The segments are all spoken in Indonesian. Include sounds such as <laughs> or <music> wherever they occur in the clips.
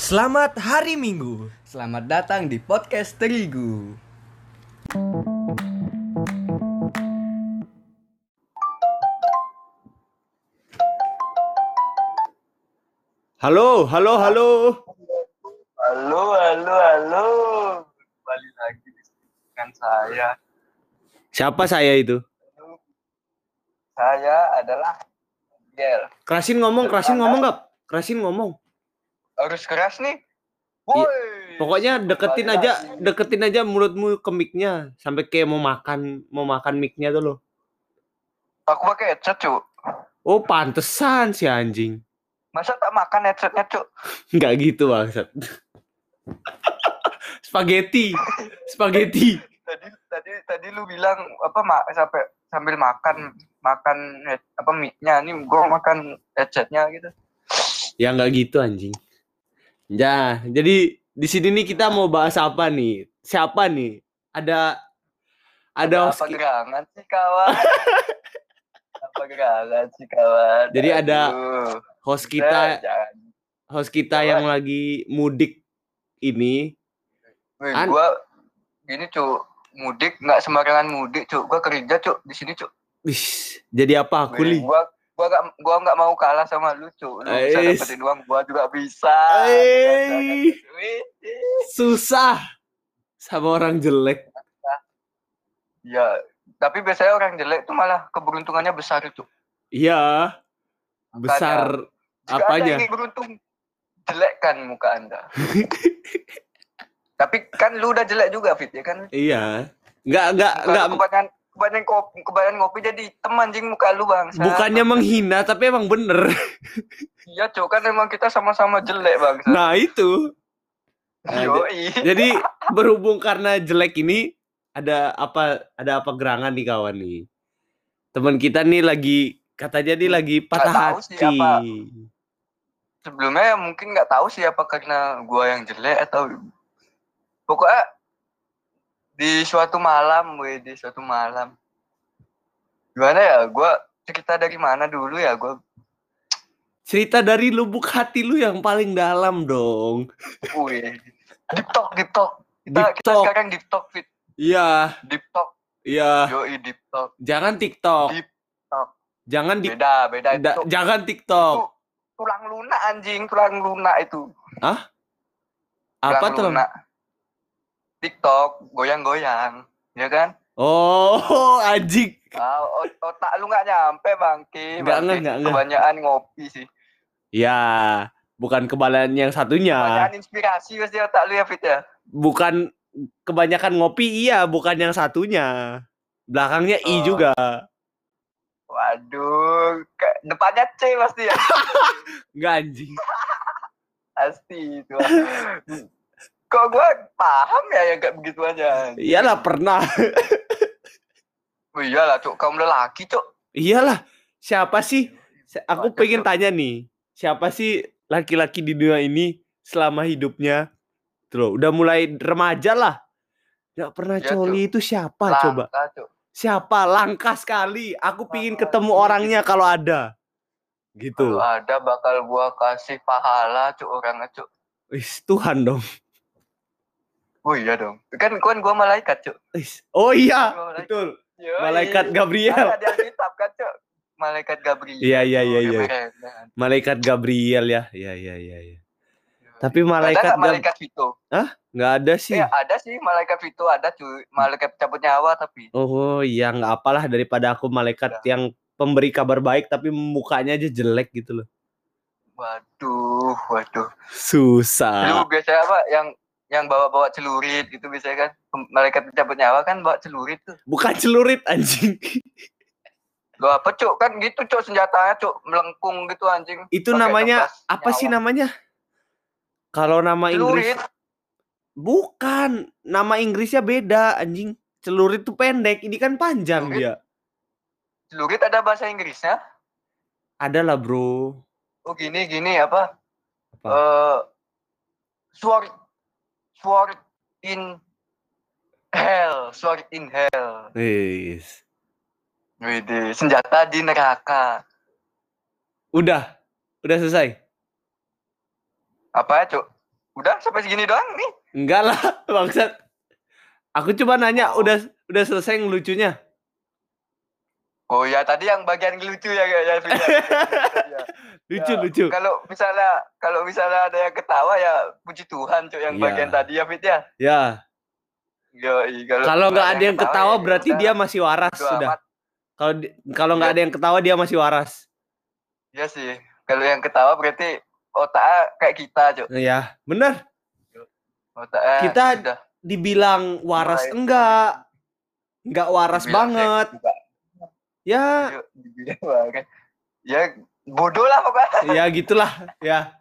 Selamat hari Minggu. Selamat datang di podcast Terigu. Halo, halo, halo. Halo, halo, halo. Kembali lagi dengan saya. Siapa saya itu? Saya adalah Miguel. Kerasin ngomong, kerasin ngomong gak? Kerasin ngomong. Harus keras nih. Iya, Woi. Pokoknya deketin aja, lagi. deketin aja mulutmu ke mic-nya sampai kayak mau makan, mau makan mic-nya tuh loh. Aku pakai headset, Cuk. Oh, pantesan si anjing. Masa tak makan headsetnya, Cuk? <laughs> Nggak gitu bangsat. <laughs> spaghetti, spaghetti. Tadi tadi tadi lu bilang apa mak sampai sambil makan makan head, apa mic-nya nih gua makan headsetnya gitu. Ya nggak gitu anjing. Ya, jadi di sini nih kita mau bahas apa nih? Siapa nih? Ada ada host apa gerangan sih, kawan? <laughs> apa gerangan sih, kawan? Jadi ada Aduh. host Udah, kita jangan. host kita Jangan. yang lagi mudik ini Wih, An- gua gini cuk mudik nggak sembarangan mudik cuk gua kerja cuk di sini cuk wih, jadi apa kuli? gua gua nggak gua nggak mau kalah sama lu cuk lu bisa Ais. dapetin uang gua juga bisa Ais. Susah sama orang jelek. ya tapi biasanya orang jelek tuh malah keberuntungannya besar itu Iya, besar Jika apanya? anda ingin beruntung jelekkan muka anda <laughs> tapi kan lu udah jelek juga fit ya kan Iya. Muka enggak lu kebanyakan kopi kebanyakan ngopi jadi hitam anjing muka lu bang bukannya menghina tapi emang bener. Iya cok kan emang kita sama-sama jelek bang. <laughs> Nah, itu. Nah, Yoi. Jadi berhubung karena jelek ini ada apa ada apa gerangan nih kawan nih. Teman kita nih lagi katanya nih lagi patah sih hati. apa. Sebelumnya mungkin nggak tahu sih apa karena gua yang jelek atau pokoknya di suatu malam, weh di suatu malam. Gimana ya? Gua cerita dari mana dulu ya? Gua Cerita dari lubuk hati lu yang paling dalam dong. wih. Deep talk, deep talk. Kita, Deep kita talk. sekarang deep talk fit. Iya, Deep talk. iya. Yoi deep talk. Jangan TikTok. Deep talk. Jangan di Beda, beda da- itu. jangan TikTok. Itu tulang lunak anjing, tulang lunak itu. Apa Tulang tuh? lunak. TikTok goyang-goyang, ya kan? Oh, <laughs> anjing. Ah, ot- otak lu nggak nyampe bangki. Nggak, nggak. Kebanyakan ngopi sih. Ya, bukan kebalahan yang satunya. Kebanyakan inspirasi pasti otak lu ya Fit ya. Bukan kebanyakan ngopi iya, bukan yang satunya. Belakangnya I Oh. juga. Waduh, ke- depannya C pasti ya. <laughs> Enggak anjing. Pasti itu. Kok gua paham ya yang kayak begitu aja. Iyalah pernah. <laughs> Oh, iyalah, cuk, kaum lelaki, cuk. Iyalah. Siapa sih? Se- Aku pengen tanya nih. Siapa sih laki-laki di dunia ini selama hidupnya? Tuh, udah mulai remaja lah. Gak pernah Ya, coli itu siapa coba? Langka, cuk. Siapa? Langka sekali. Aku pingin Langka ketemu sekali. orangnya kalau ada. Gitu. Kalau ada bakal gua kasih pahala, cuk, orangnya, cuk. Wis, Tuhan dong. Oh iya dong. Kan kan gua malaikat, cuk. Oh iya, malaikat. betul. Yoi. Malaikat Gabriel. Ada di Alkitab kan, Cuk. Malaikat Gabriel. Iya, iya, iya, iya. Malaikat Gabriel ya. Iya, iya, iya, iya. Tapi ada malaikat Gab- malaikat Vito? nggak ada sih. Eh, ada sih malaikat Vito ada cuy. Malaikat cabut nyawa tapi. Oh iya, nggak apalah daripada aku malaikat yang pemberi kabar baik tapi mukanya aja jelek gitu loh. Waduh, waduh. Susah. Lu biasanya apa yang yang bawa-bawa celurit gitu biasanya kan malaikat cabut nyawa kan bawa celurit tuh. Bukan celurit anjing. Lu apa cuk kan gitu cuk senjatanya cuk melengkung gitu anjing. Itu Pakai namanya apa sih namanya? Kalau nama Inggris Celurit. bukan, nama Inggrisnya beda anjing. Celurit tuh pendek, ini kan panjang Celurit? dia. Celurit ada bahasa Inggrisnya? Ada lah, Bro. Oh gini gini apa? Apa? Eh sword sword in hell, sword in hell. Wis. Wede, senjata di neraka. Udah. Udah selesai. Apa ya, Cuk? Udah sampai segini doang nih. Enggak lah, <laughs> bangsat. Aku cuma nanya Oh. udah udah selesai ngelucunya. Oh ya tadi yang bagian lucu ya ya. ya, ya. Ya. Lucu Ya, lucu. Kalau misalnya kalau misalnya ada yang ketawa ya puji Tuhan cok yang Iya. bagian tadi ya Fit ya. Ya, Yoi, kalau kalau nggak ada yang ketawa ya berarti dia masih waras sudah. Kalau kalau nggak Iya. ada yang ketawa dia masih waras. Iya sih. Kalau yang ketawa berarti otaknya kayak kita cok. Ya, bener. Otaknya Kita- sudah Dibilang waras mulai- enggak. Enggak waras dibilang banget. juga. Ya. Ya bodoh lah pokoknya. ya gitulah ya.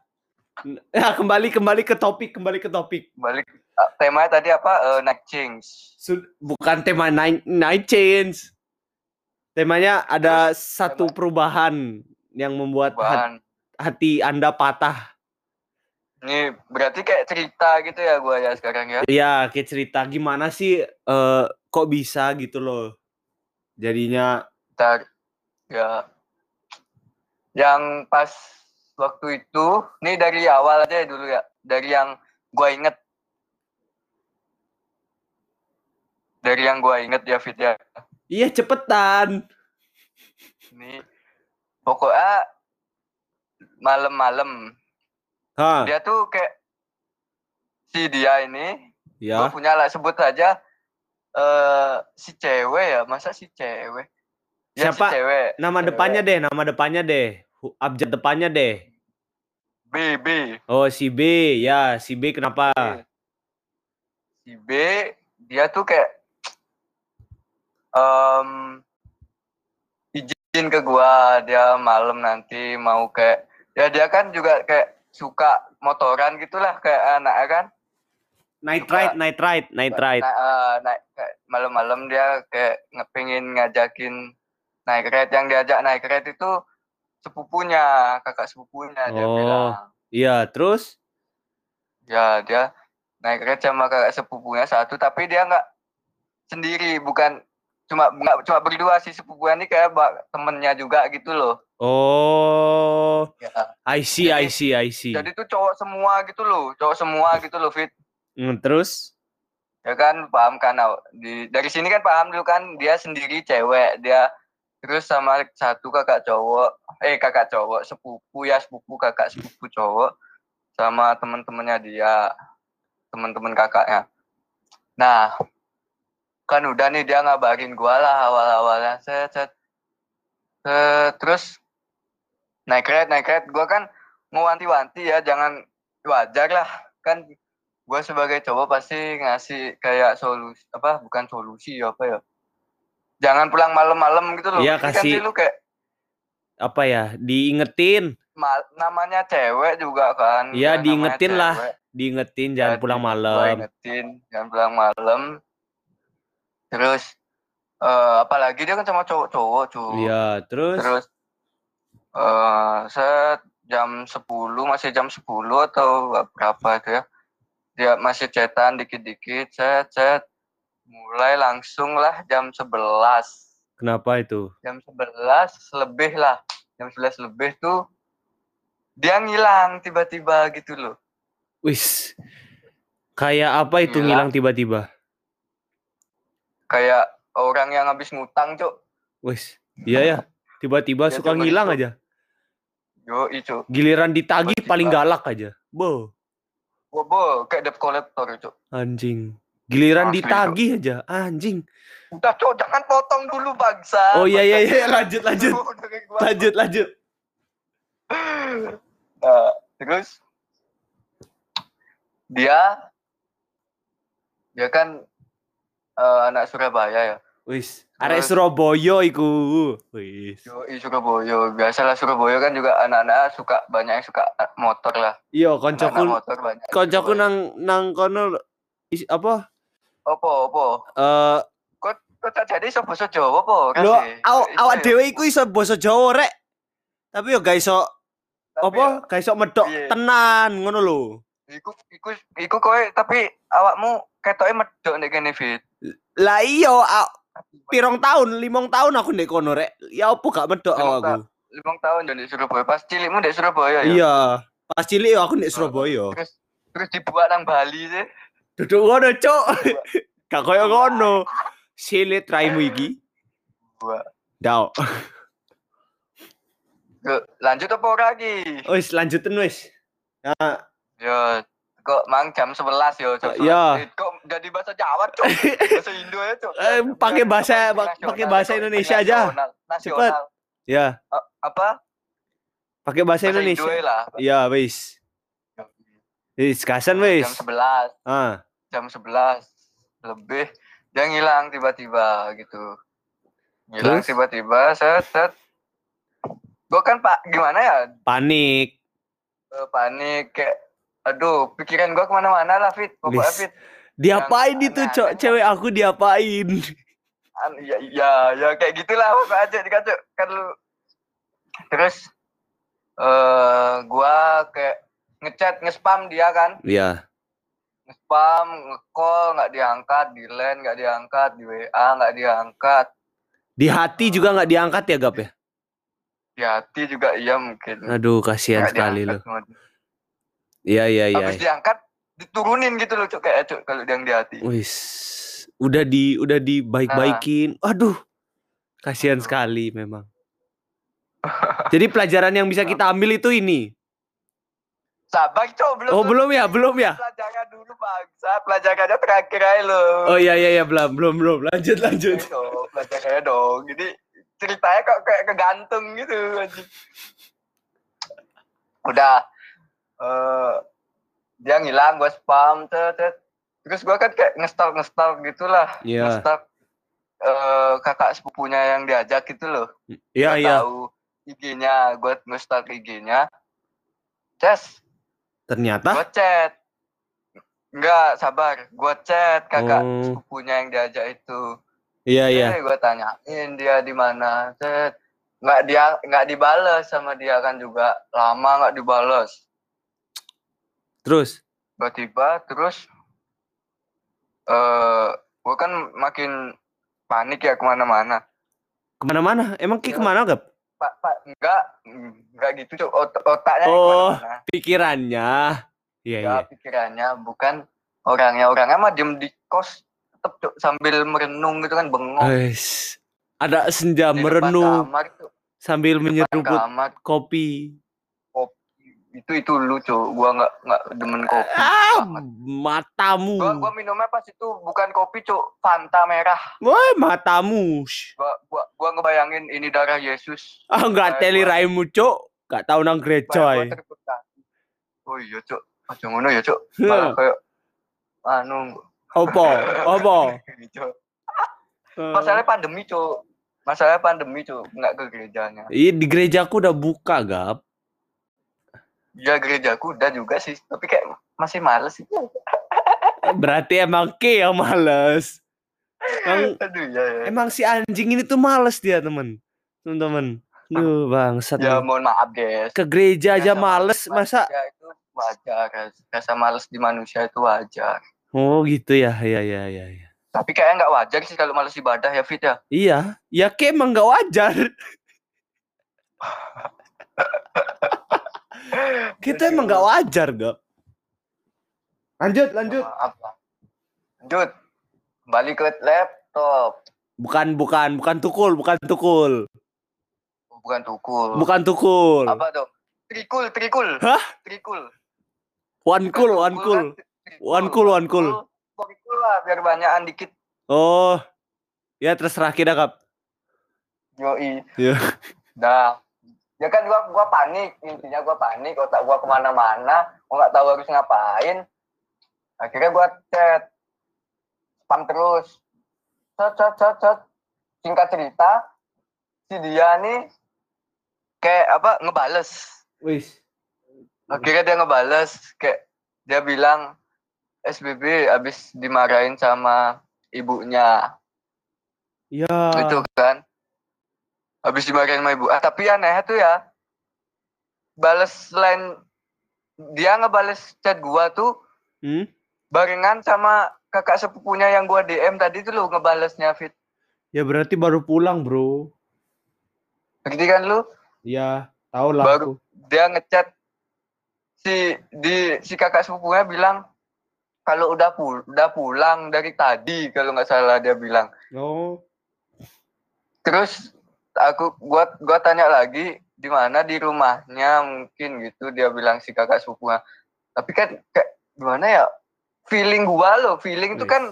Ya kembali kembali ke topik, kembali ke topik. Balik ah, temanya tadi apa? Eh, night change. Sud- bukan tema night, night change. Temanya ada satu perubahan yang membuat hat- Bahan. hati Anda patah. Ini berarti kayak cerita gitu ya gua ya sekarang ya. Ya, kayak cerita gimana sih eh kok bisa gitu loh. Jadinya Ntar ya. Yang pas waktu itu nih dari awal aja dulu ya dari yang gua inget. Dari yang gua inget ya Fit ya. Iya cepetan. ini pokoknya malam-malam dia tuh kayak si dia ini ya. gua punya lah sebut aja eh si cewek ya masa si cewek ya, Siapa? si cewek Nama cewek. depannya deh, nama depannya deh. Abjad depannya deh. B B Oh, si B. Ya, si B kenapa? si B dia tuh kayak em izin ke gua dia malam nanti mau kayak ya dia kan juga kayak suka motoran gitulah kayak anaknya kan Night Suka- ride, night ride, night ride. Nah, naik kayak malam-malam dia kayak ngepingin ngajakin naik ride yang diajak naik ride itu sepupunya kakak sepupunya dia Oh. bilang Iya, terus? ya dia naik ride sama kakak sepupunya satu tapi dia nggak sendiri bukan cuma nggak cuma berdua sih sepupunya ini kayak temennya juga gitu loh Oh, ya. I see, I Jadi- see, I see. jadi tuh cowok semua gitu loh cowok semua gitu loh fit Hmm, terus? ya kan paham kan di dari sini kan paham dulu kan dia sendiri cewek dia terus sama satu kakak cowok eh kakak cowok sepupu ya sepupu kakak sepupu cowok sama teman-temannya dia teman-teman kakaknya. Nah kan udah nih dia ngabarin gua lah awal-awalnya set, set. Set, terus naik red naik red. Gua kan mau wanti-wanti ya jangan wajar lah. Kan gue sebagai cowok pasti ngasih kayak solusi apa bukan solusi apa ya jangan pulang malam-malam gitu loh Iya, kan kasih- sih lu kayak Apa ya? Diingetin, ma- namanya cewek juga kan Iya, Ya, diingetin lah. cewek. diingetin jangan Ya, pulang malam. ingetin jangan pulang malam terus eh apalagi dia kan sama cowok-cowok cuy Iya, terus? terus eh set jam 10 masih jam 10 atau berapa itu ya dia masih cetan dikit-dikit set set mulai langsung lah jam 11 Kenapa itu? jam 11 lebih lah jam 11 lebih tuh dia ngilang tiba-tiba gitu loh Wis. Kayak apa itu Ngilang. ngilang tiba-tiba? kayak orang yang habis ngutang cuk Wis. Iya ya. Tiba-tiba suka ngilang itu. aja. yo itu Giliran ditagih paling galak aja. Bo, bobo kayak debt collector cuk anjing. Giliran Asli, ditagih aja, anjing. udah cuk jangan potong dulu bangsa Oh iya iya iya, lanjut lanjut. Lanjut lanjut. Nah, <laughs> terus dia dia kan eh, anak Surabaya ya. Wis, arek Surabaya iku. Wis. Yoi Surabaya. Biasalah Surabaya kan juga anak-anak suka banyak yang suka eh, motor lah. Iya, koncoku motor banyak. di koncoku nang nang kono is, apa? Opo opo. Eh Kok kok tak jadi iso basa Jawa apa? Lho, Kasih. aw, Iso awak ya? dhewe iku iso basa Jawa rek. Tapi yo gak iso apa? Gak iso medok Iya. tenan ngono lho. Iku iku iku kowe tapi awakmu ketoke medok nek kene fit. Lah iya, pirong tahun, limong tahun aku ndek kono rek. Ya opo gak medok Limong awakku. Limang tahun jadi Surabaya. Pas cilikmu di Surabaya ya. Iya. Pas cilik yo aku ndek Surabaya. Terus terus dibuat nang Bali sih Duduk ngono, Cuk. <laughs> Gak koyo ngono. Silit raimu iki. Dao. Lanjut apa ora lagi Wis lanjutin wis. Ya kok mang jam 11 yo Cuk. Ya. Eh, kok jadi bahasa Jawa Cuk <laughs> bahasa Indo ya Cuk Eh, pakai bahasa- pakai bahasa. Indonesia aja. Nasional ya, apa pakai bahasa Bahasa Indonesia. Indo lah Ya, wis. Wis, kasan wis. jam 11 Ah, jam 11 lebih dia ngilang tiba-tiba gitu ngilang tiba-tiba set set gue kan pak gimana ya panik. Eh, panik kayak aduh pikiran gue ke mana-mana lah fit pokoknya fit Diapain Yang itu, Cok? Cewek aku diapain? An- ya ya ya kayak gitulah pokoknya aja dikacau kan lu terus eh gua kayak ngechat ngespam dia kan Iya. Ngespam ngecall nggak diangkat di line nggak diangkat di wa nggak diangkat Di hati juga nggak diangkat ya, Gap ya? di hati juga iya mungkin Aduh, kasihan sekali loh. Iya, iya, iya. habis diangkat diturunin gitu loh cuk kayak cuk kalau yang di hati Wis. Udah di udah dibaik-baikin. Aduh. Kasihan sekali memang. <laughs> Jadi pelajaran yang bisa kita ambil itu ini. Sabar cuk belum Oh, belum ya? Belum ya? pelajaran dulu bangsa pelajarannya terakhir aja lo Oh iya iya iya belum belum belum. Lanjut lanjut. dong, pelajarannya dong. Jadi ceritanya kok kayak kegantung gitu. Udah eh dia ngilang gue spam tet, terus gue kan kayak ngestalk ngestalk gitulah Iya. ngestalk eh kakak sepupunya yang diajak gitu loh Iya Gua iya. tahu IG-nya gue ngestalk IG-nya Ces Ternyata gue chat Enggak, sabar. Gue chat kakak Oh. sepupunya yang diajak itu. iya iya. gue tanyain dia di mana Cet. nggak dia nggak dibales sama dia kan juga lama nggak dibales Terus tiba-tiba terus eh gue kan makin panik ya ke mana-mana ke mana-mana? Emang Ki Iya. ke mana gap? Pak pak enggak enggak gitu Cuk. Ot- otaknya Oh. ke mana-mana Pikirannya. Iya ya iya. pikirannya bukan orangnya orangnya mah diem di kos tetep Cuk, sambil merenung gitu kan bengong Wes. Ada senja Di merenung kamar, sambil menyeruput kamar kopi. Itu itu lucu gua nggak nggak demen kopi Ah, banget. matamu. gua gua minumnya pas itu bukan kopi cuk fanta merah Wah, matamu. Gua gua gua ngebayangin ini darah Yesus Ah, Kayak teli raimu, Cuk. Gak tahu nang gereja. Oh iya cuk aja ngono ya cuk malah kayak anu? Apa? <laughs> Cuk. masalahnya pandemi cuk masalahnya pandemi cuk nggak ke gerejanya Iya, di gerejaku udah buka, Gap. Ya gerejaku udah juga sih tapi kayak masih males sih Berarti emang Ki yang males. Emang, <laughs> aduh ya ya emang si anjing ini tuh males dia, temen. Temen-temen. Duh, bangsat. ya mohon maaf guys Ke gereja aja males, masa? itu wajar ras- rasa males di manusia itu wajar Oh, gitu ya. Iya, iya, iya. iya. tapi kayaknya nggak wajar sih kalau males ibadah ya Fit ya Iya, ya Ki emang gak wajar. <laughs> Kita emang gak wajar, Gap. Lanjut, lanjut. Lah. Lanjut. Balik ke laptop. Bukan, bukan, bukan tukul, bukan tukul. Bukan tukul. Bukan tukul. Apa dong? Trikul, trikul. Hah? Trikul. One cool, one cool. One cool, one cool. Trikul lah, biar banyakan dikit. Oh. Ya terserah kita, Kap. Yoi. Iya. Dah. Ya kan gua gua panik, intinya gua panik, otak gua ke mana-mana, gua nggak tahu harus ngapain. Akhirnya gua chat, spam terus, chat chat chat chat. Singkat cerita, si dia nih kayak apa ngebales. Wis. Akhirnya dia ngebales kayak dia bilang SBB abis dimarahin sama ibunya Ya. gitu kan habis dimarahin sama ibu ah tapi aneh tuh ya bales selain dia ngebales chat gua tuh Hmm? barengan sama kakak sepupunya yang gua DM tadi tuh lu ngebalesnya fit Ya berarti baru pulang, Bro. ngerti kan lu Ya, tahu lah Baru- aku. dia ngechat si di si kakak sepupunya bilang kalau udah pul udah pulang dari tadi kalau nggak salah dia bilang Oh. terus aku gua gua tanya lagi di mana di rumahnya mungkin gitu dia bilang si kakak sepupunya tapi kan kayak gimana ya feeling gua loh feeling itu kan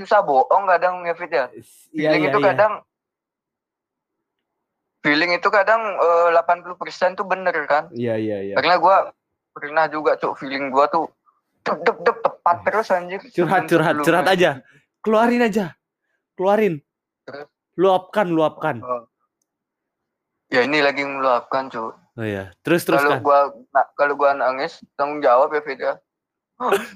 susah bohong kadang ya Fit ya Iya, feeling iya, itu iya. kadang feeling itu kadang eh, 80% tuh bener kan Iya, iya, iya. karena gua pernah juga cuk feeling gua tuh dep dep dep tepat terus anjir Curhat, curhat, curhat aja. Keluarin aja. Keluarin. Luapkan, luapkan. Oh. Ya ini lagi meluapkan cuk Oh iya. Terus kalau teruskan. gua na- kalau gua nangis tanggung jawab ya Fit ya <laughs>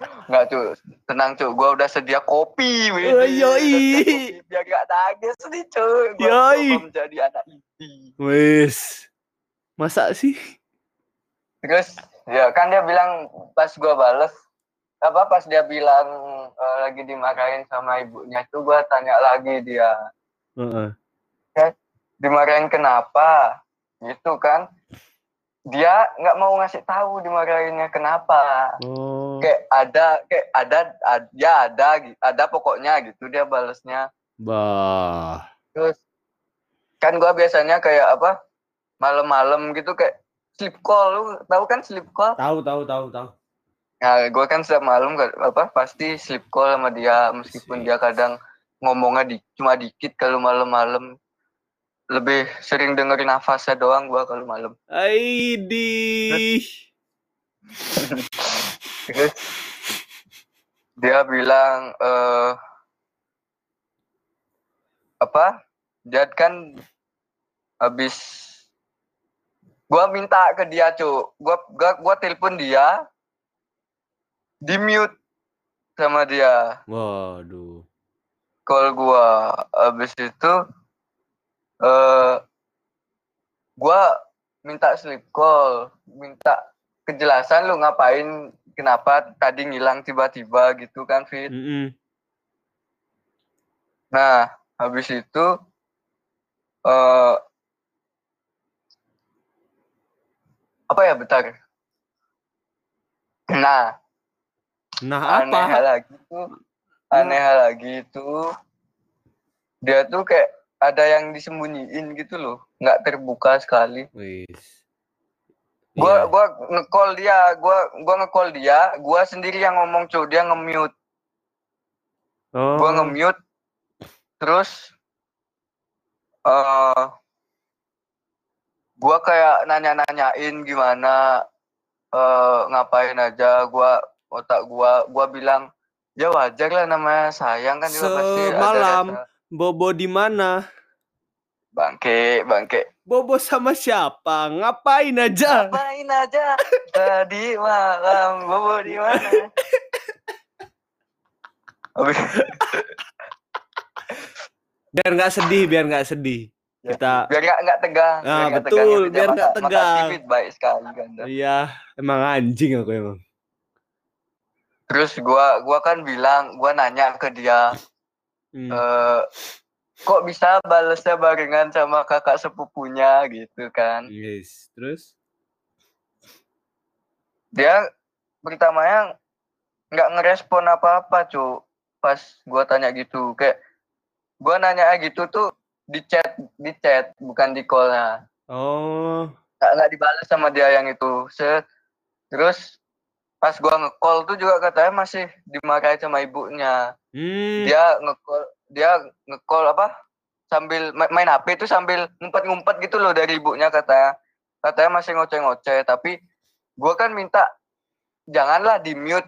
Enggak cuy, tenang cuy, gua udah sedia kopi. Oh, yoi. Biar gak nangis nih cuy. Gua Yoi. coba menjadi anak inti. Wis. Masa sih? Terus ya kan dia bilang pas gua bales apa pas dia bilang eh, lagi dimarahin sama ibunya itu gua tanya lagi dia Heeh. dimarahin kenapa gitu kan dia nggak mau ngasih tahu dimarahinnya kenapa Oh. kayak ada kayak ada, ada ya ada ada pokoknya gitu dia balesnya Bah. terus kan gua biasanya kayak apa malam-malam gitu kayak sleep call lu tahu kan sleep call Tahu, tahu, tahu, tahu. nah gua kan setiap malam apa pasti sleep call sama dia meskipun Asik. dia kadang ngomongnya di, cuma dikit kalau malam-malam lebih sering dengerin nafasnya doang gua kalau malam. Aidi. terus dia bilang eh apa? Dia kan habis gua minta ke dia cu gua gua gua telepon dia di mute sama dia. Waduh. call gua. Habis itu eh gua minta sleep call minta kejelasan lu ngapain kenapa tadi ngilang tiba-tiba gitu kan Fit Mm-mm. Nah, habis itu eh apa ya bentar. Nah, Nah, aneh apa? lagi tuh, aneh lagi itu dia tuh kayak ada yang disembunyiin gitu loh, nggak terbuka sekali. Wis. Gua Iya. gua nge-call dia, gua gua nge-call dia, gua sendiri yang ngomong cuy, dia nge-mute. oh. gua nge-mute terus eh gua kayak nanya-nanyain gimana eh ngapain aja gua otak gua gua bilang ya wajar lah namanya sayang kan juga pasti ada Semalam. Bobo di mana? bangke bangke Bobo sama siapa? Ngapain aja? ngapain aja tadi malam bobo di mana Biar nggak sedih, biar nggak sedih. Ya, Kita biar nggak nggak tegang Ah, biar betul, tegang, biar nggak tegang. Baik sekali kan iya, emang anjing aku emang. Terus gua gua kan bilang, gua nanya ke dia, Hmm. eh kok bisa balesnya barengan sama kakak sepupunya gitu kan. Yes. Terus? Dia pertamanya nggak ngerespon apa-apa, cu. Pas gua tanya gitu, kayak gua nanya gitu tuh di chat, di chat bukan di call-nya. Oh. Nggak, nggak dibalas sama dia yang itu. Set. Terus pas gua nge-call tuh juga katanya masih dimarahi sama ibunya. Hmm. dia nge-call dia nge-call apa sambil ma- main HP itu sambil ngumpet-ngumpet gitu loh dari ibunya katanya katanya masih ngoceh-ngoceh tapi gua kan minta janganlah di mute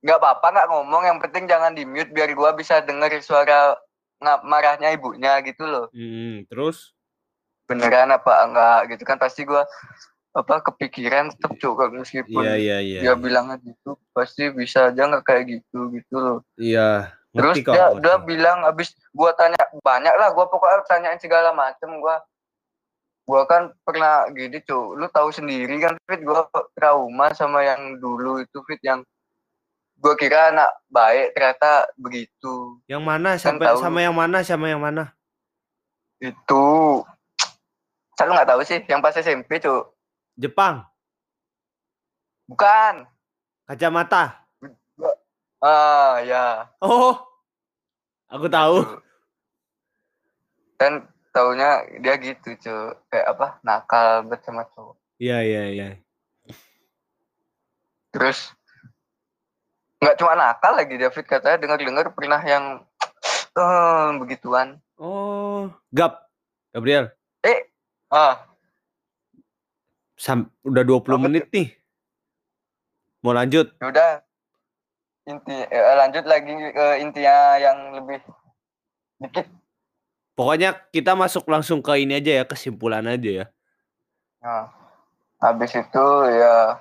nggak apa-apa nggak ngomong yang penting jangan di mute biar gua bisa denger suara marahnya ibunya gitu loh Hmm, terus? beneran apa enggak gitu kan pasti gua apa kepikiran tetep juga meskipun Iya, iya, iya. dia bilangnya gitu pasti bisa aja nggak kayak gitu gitu loh Iya. Terus Ngerti kok. dia, dia bilang abis gua tanya banyak lah gua pokoknya tanyain segala macem gua gua kan pernah gini cuy lu tahu sendiri kan fit gua trauma sama yang dulu itu fit yang gua kira anak baik ternyata begitu Yang mana? Kan Sampai tahu. sama yang mana? Sama yang mana? itu <tsk> saya nggak tahu sih yang pas SMP cuy Jepang, Bukan. kacamata. Ah, ya. Oh, aku tahu. Dan taunya dia gitu, cuy. Kayak apa? Nakal bersama cowok. Iya iya iya. Terus nggak cuma nakal lagi David katanya dengar-dengar pernah yang <tsk> eh begituan. Oh, Gap, Gabriel. Eh, ah, Sam, udah 20 Apa menit nih. Mau lanjut? yaudah. Inti eh, lanjut lagi ke intinya yang lebih dikit. Pokoknya kita masuk langsung ke ini aja ya, kesimpulan aja ya. Nah, habis itu ya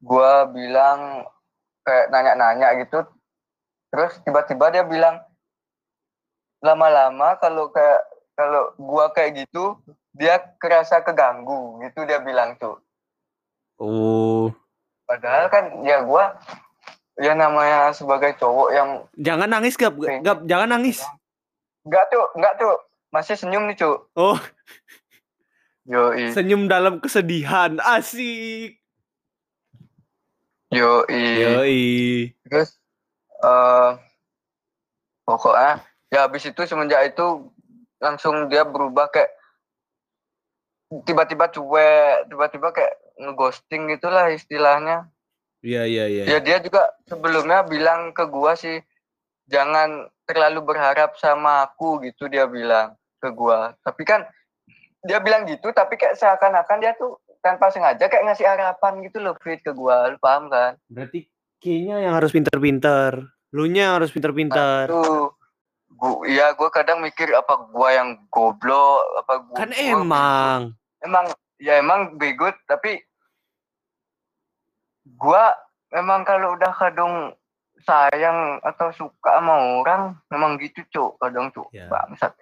gua bilang kayak nanya-nanya gitu. Terus tiba-tiba dia bilang lama-lama kalau kayak kalau gua kayak gitu dia kerasa keganggu gitu dia bilang tuh. Oh, Padahal kan ya gua ya namanya sebagai cowok yang jangan nangis Gap. Gap, jangan nangis. enggak tuh, enggak tuh. Masih senyum nih, Cuk. Oh, Yoi. senyum dalam kesedihan. Asik. Yoi. Yoi. Terus eh pokoknya ya habis itu semenjak itu langsung dia berubah kayak tiba-tiba cuek, tiba-tiba kayak ngeghosting gitulah istilahnya. Iya iya iya. Ya dia juga sebelumnya bilang ke gua sih jangan terlalu berharap sama aku gitu dia bilang ke gua. Tapi kan dia bilang gitu tapi kayak seakan-akan dia tuh tanpa sengaja kayak ngasih harapan gitu loh Fit ke gua. Lu paham kan? Berarti kayaknya yang harus pinter-pinter. Lu nya yang harus pinter-pinter. Tuh. Gua, ya gua kadang mikir apa gua yang goblok apa gua Kan gua emang. bego. emang ya emang bego tapi gua memang kalau udah kadung sayang atau suka sama orang memang gitu cuk kadang cuk Ya. bangsat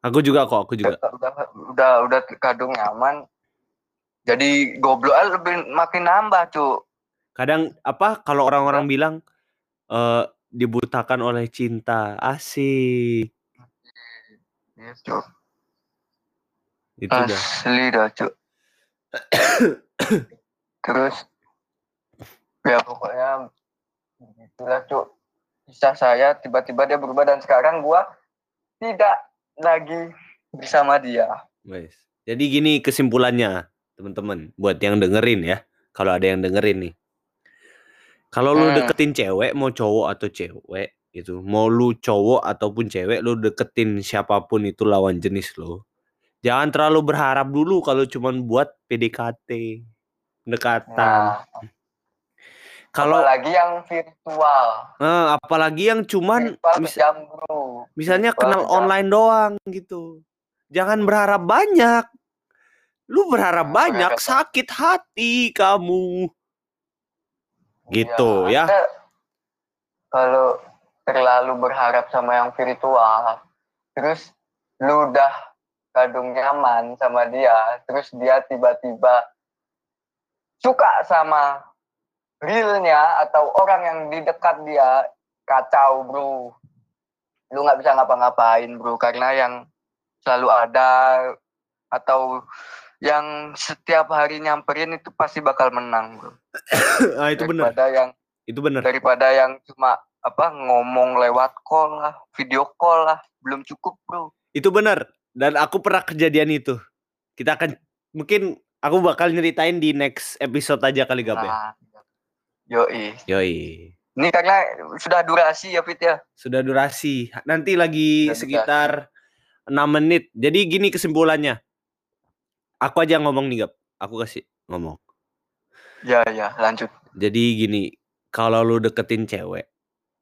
Aku juga kok, aku juga. udah udah udah kadung nyaman jadi goblok lebih makin nambah cuk Kadang apa kalau orang-orang bilang eh dibutakan oleh cinta. Asik. Iya, Itu dah. asli dah cuk <coughs> terus ya pokoknya begitulah cuk kisah saya tiba-tiba dia berubah dan sekarang gua tidak lagi bersama dia Guys. Jadi gini kesimpulannya, teman-teman, buat yang dengerin ya. Kalau ada yang dengerin nih. Kalau lu Hmm. deketin cewek, mau cowok atau cewek gitu, mau lu cowok ataupun cewek, lu deketin siapa pun itu lawan jenis lo. Jangan terlalu berharap dulu kalau cuman buat PDKT, pendekatan. nah Kalau apalagi yang virtual eh, apalagi yang cuman virtual mis- bro misalnya Virtual kenal kejam. online doang gitu. Jangan berharap banyak. Lu berharap Nah, banyak sakit hati kamu. Gitu, ya. Anda kalau terlalu berharap sama yang virtual terus lu udah kadung nyaman sama dia terus dia tiba-tiba suka sama realnya atau orang yang di dekat dia kacau bro lu nggak bisa ngapa-ngapain bro karena yang selalu ada atau yang setiap hari nyamperin itu pasti bakal menang bro <coughs> ah, itu benar. daripada yang Itu benar. daripada yang cuma apa ngomong lewat call lah video call lah belum cukup bro Itu benar. Dan aku pernah kejadian itu. Kita akan mungkin aku bakal nyeritain di next episode aja kali Gap ya. nah, yoi Yoi. ini karena sudah durasi ya Fit ya Sudah durasi. Nanti lagi Sudah durasi. sekitar 6 menit. Jadi gini kesimpulannya. Aku aja ngomong nih Gap. Aku kasih ngomong. ya ya lanjut Jadi gini, kalau lu deketin cewek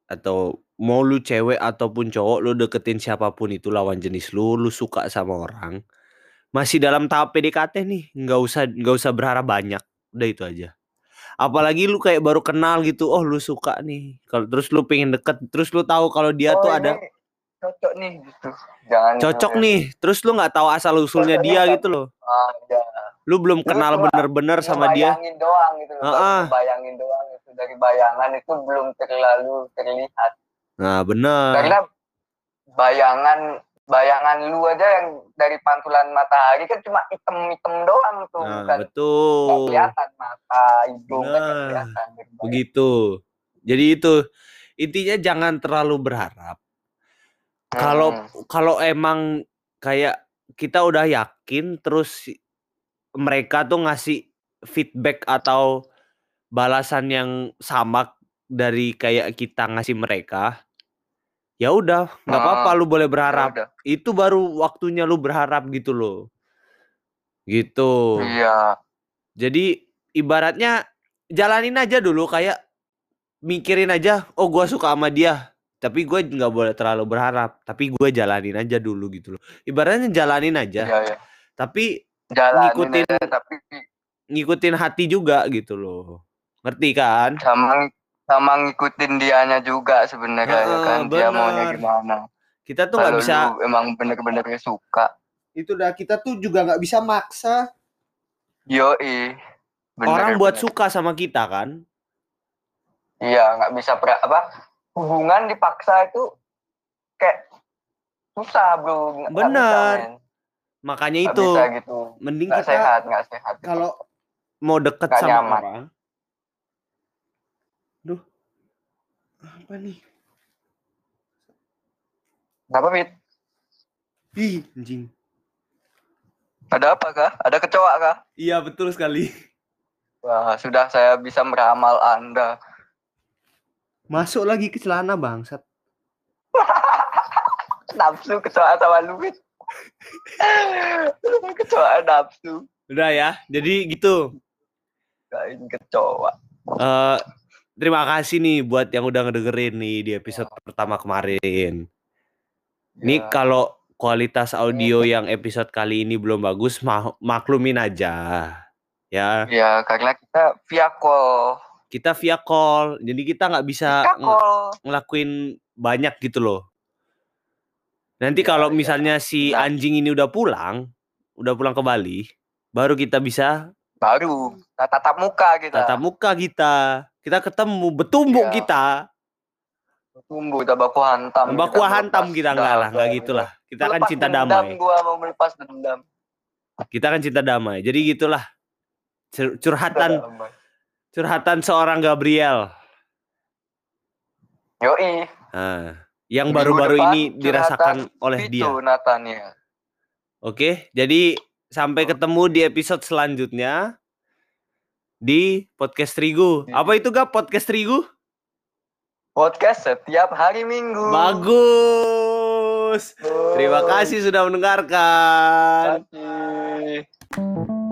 atau mau lu cewek ataupun cowok lu deketin siapa pun itu lawan jenis lu, lu suka sama orang, masih dalam tahap PDKT nih, nggak usah nggak usah berharap banyak, udah itu aja. Apalagi lu kayak baru kenal gitu, oh lu suka nih, kalau terus lu pengen deket, terus lu tahu kalau dia Oh, tuh ini ada cocok nih gitu jangan cocok nih, terus lu nggak tahu asal usulnya Cocoknya dia kan- gitu loh, ah, ya. lu belum Lu kenal bener-bener sama dia, Ngebayangin doang gitu loh Heeh. baru bayangin doang itu dari bayangan itu belum terlalu terlihat nah bener, karena bayangan bayangan lu aja yang dari pantulan matahari kan cuma hitam-hitam doang tuh Nah, bukan nggak betul. kelihatan mata hidung kan Nah, kelihatan Begitu. Jadi itu intinya jangan terlalu berharap. Kalau Hmm. kalau emang kayak kita udah yakin terus mereka tuh ngasih feedback atau balasan yang sama dari kayak kita ngasih mereka ya udah nggak apa-apa lu boleh Ya berharap. udah. itu baru waktunya lu berharap gitu loh. Gitu. Iya. Jadi ibaratnya jalanin aja dulu kayak mikirin aja oh gua suka sama dia tapi gue nggak boleh terlalu berharap tapi gue jalanin aja dulu gitu loh. Ibaratnya jalanin aja iya iya. tapi jalanin Ngikutin- aja, tapi ngikutin hati juga gitu loh. Ngerti kan? Sama sama ngikutin dianya juga sebenarnya ya kan? Dia maunya gimana. Kita tuh nggak bisa emang bener-bener suka. Itu dah kita tuh juga nggak bisa maksa. Yoi Bener, orang buat bener. suka sama kita kan? Iya nggak bisa pra, apa hubungan dipaksa itu kayak susah bro. Nggak- bisa, men. makanya Nggak itu. bisa gitu. Mending nggak kita sehat nggak sehat kalau mau deket Nggak sama nyaman. orang. Duh. Apa nih? Kenapa Fit? ih anjing. Ada apa kah? Ada kecoa kah? Iya betul sekali. Wah sudah saya bisa meramal anda masuk lagi ke celana bangsat. <laughs> Nafsu kecoa sama lu <laughs> kecoa nafsu. Udah ya jadi gitu. Kain kecoa. Eh terima kasih nih buat yang udah ngedengerin nih di episode pertama kemarin. Ini Ya. kalau kualitas audio yang episode kali ini belum bagus, ma- maklumin aja. Ya, ya karena kita via call kita via call, jadi kita nggak bisa call ngelakuin banyak gitu loh. Nanti Ya, kalau ya. misalnya si Nah. anjing ini udah pulang, udah pulang ke Bali, baru kita bisa baru tatap muka kita tatap muka kita, kita ketemu, betumbuk Ya. kita, tumbuh kita baku hantam baku kita hantam kita enggak lah, enggak gitulah. Kita kan Melepas cinta dendam, damai. gua mau melepas dendam Kita kan cinta damai. Jadi gitulah. Cur- Curhatan Damai. Curhatan seorang Gabriel. yoi Nah, yang baru-baru ini dirasakan oleh dia. Natania Oke, jadi sampai ketemu di episode selanjutnya di podcast Terigu. Di- Apa itu gak podcast Terigu? podcast setiap hari minggu Bagus. Terima kasih sudah mendengarkan. Terima kasih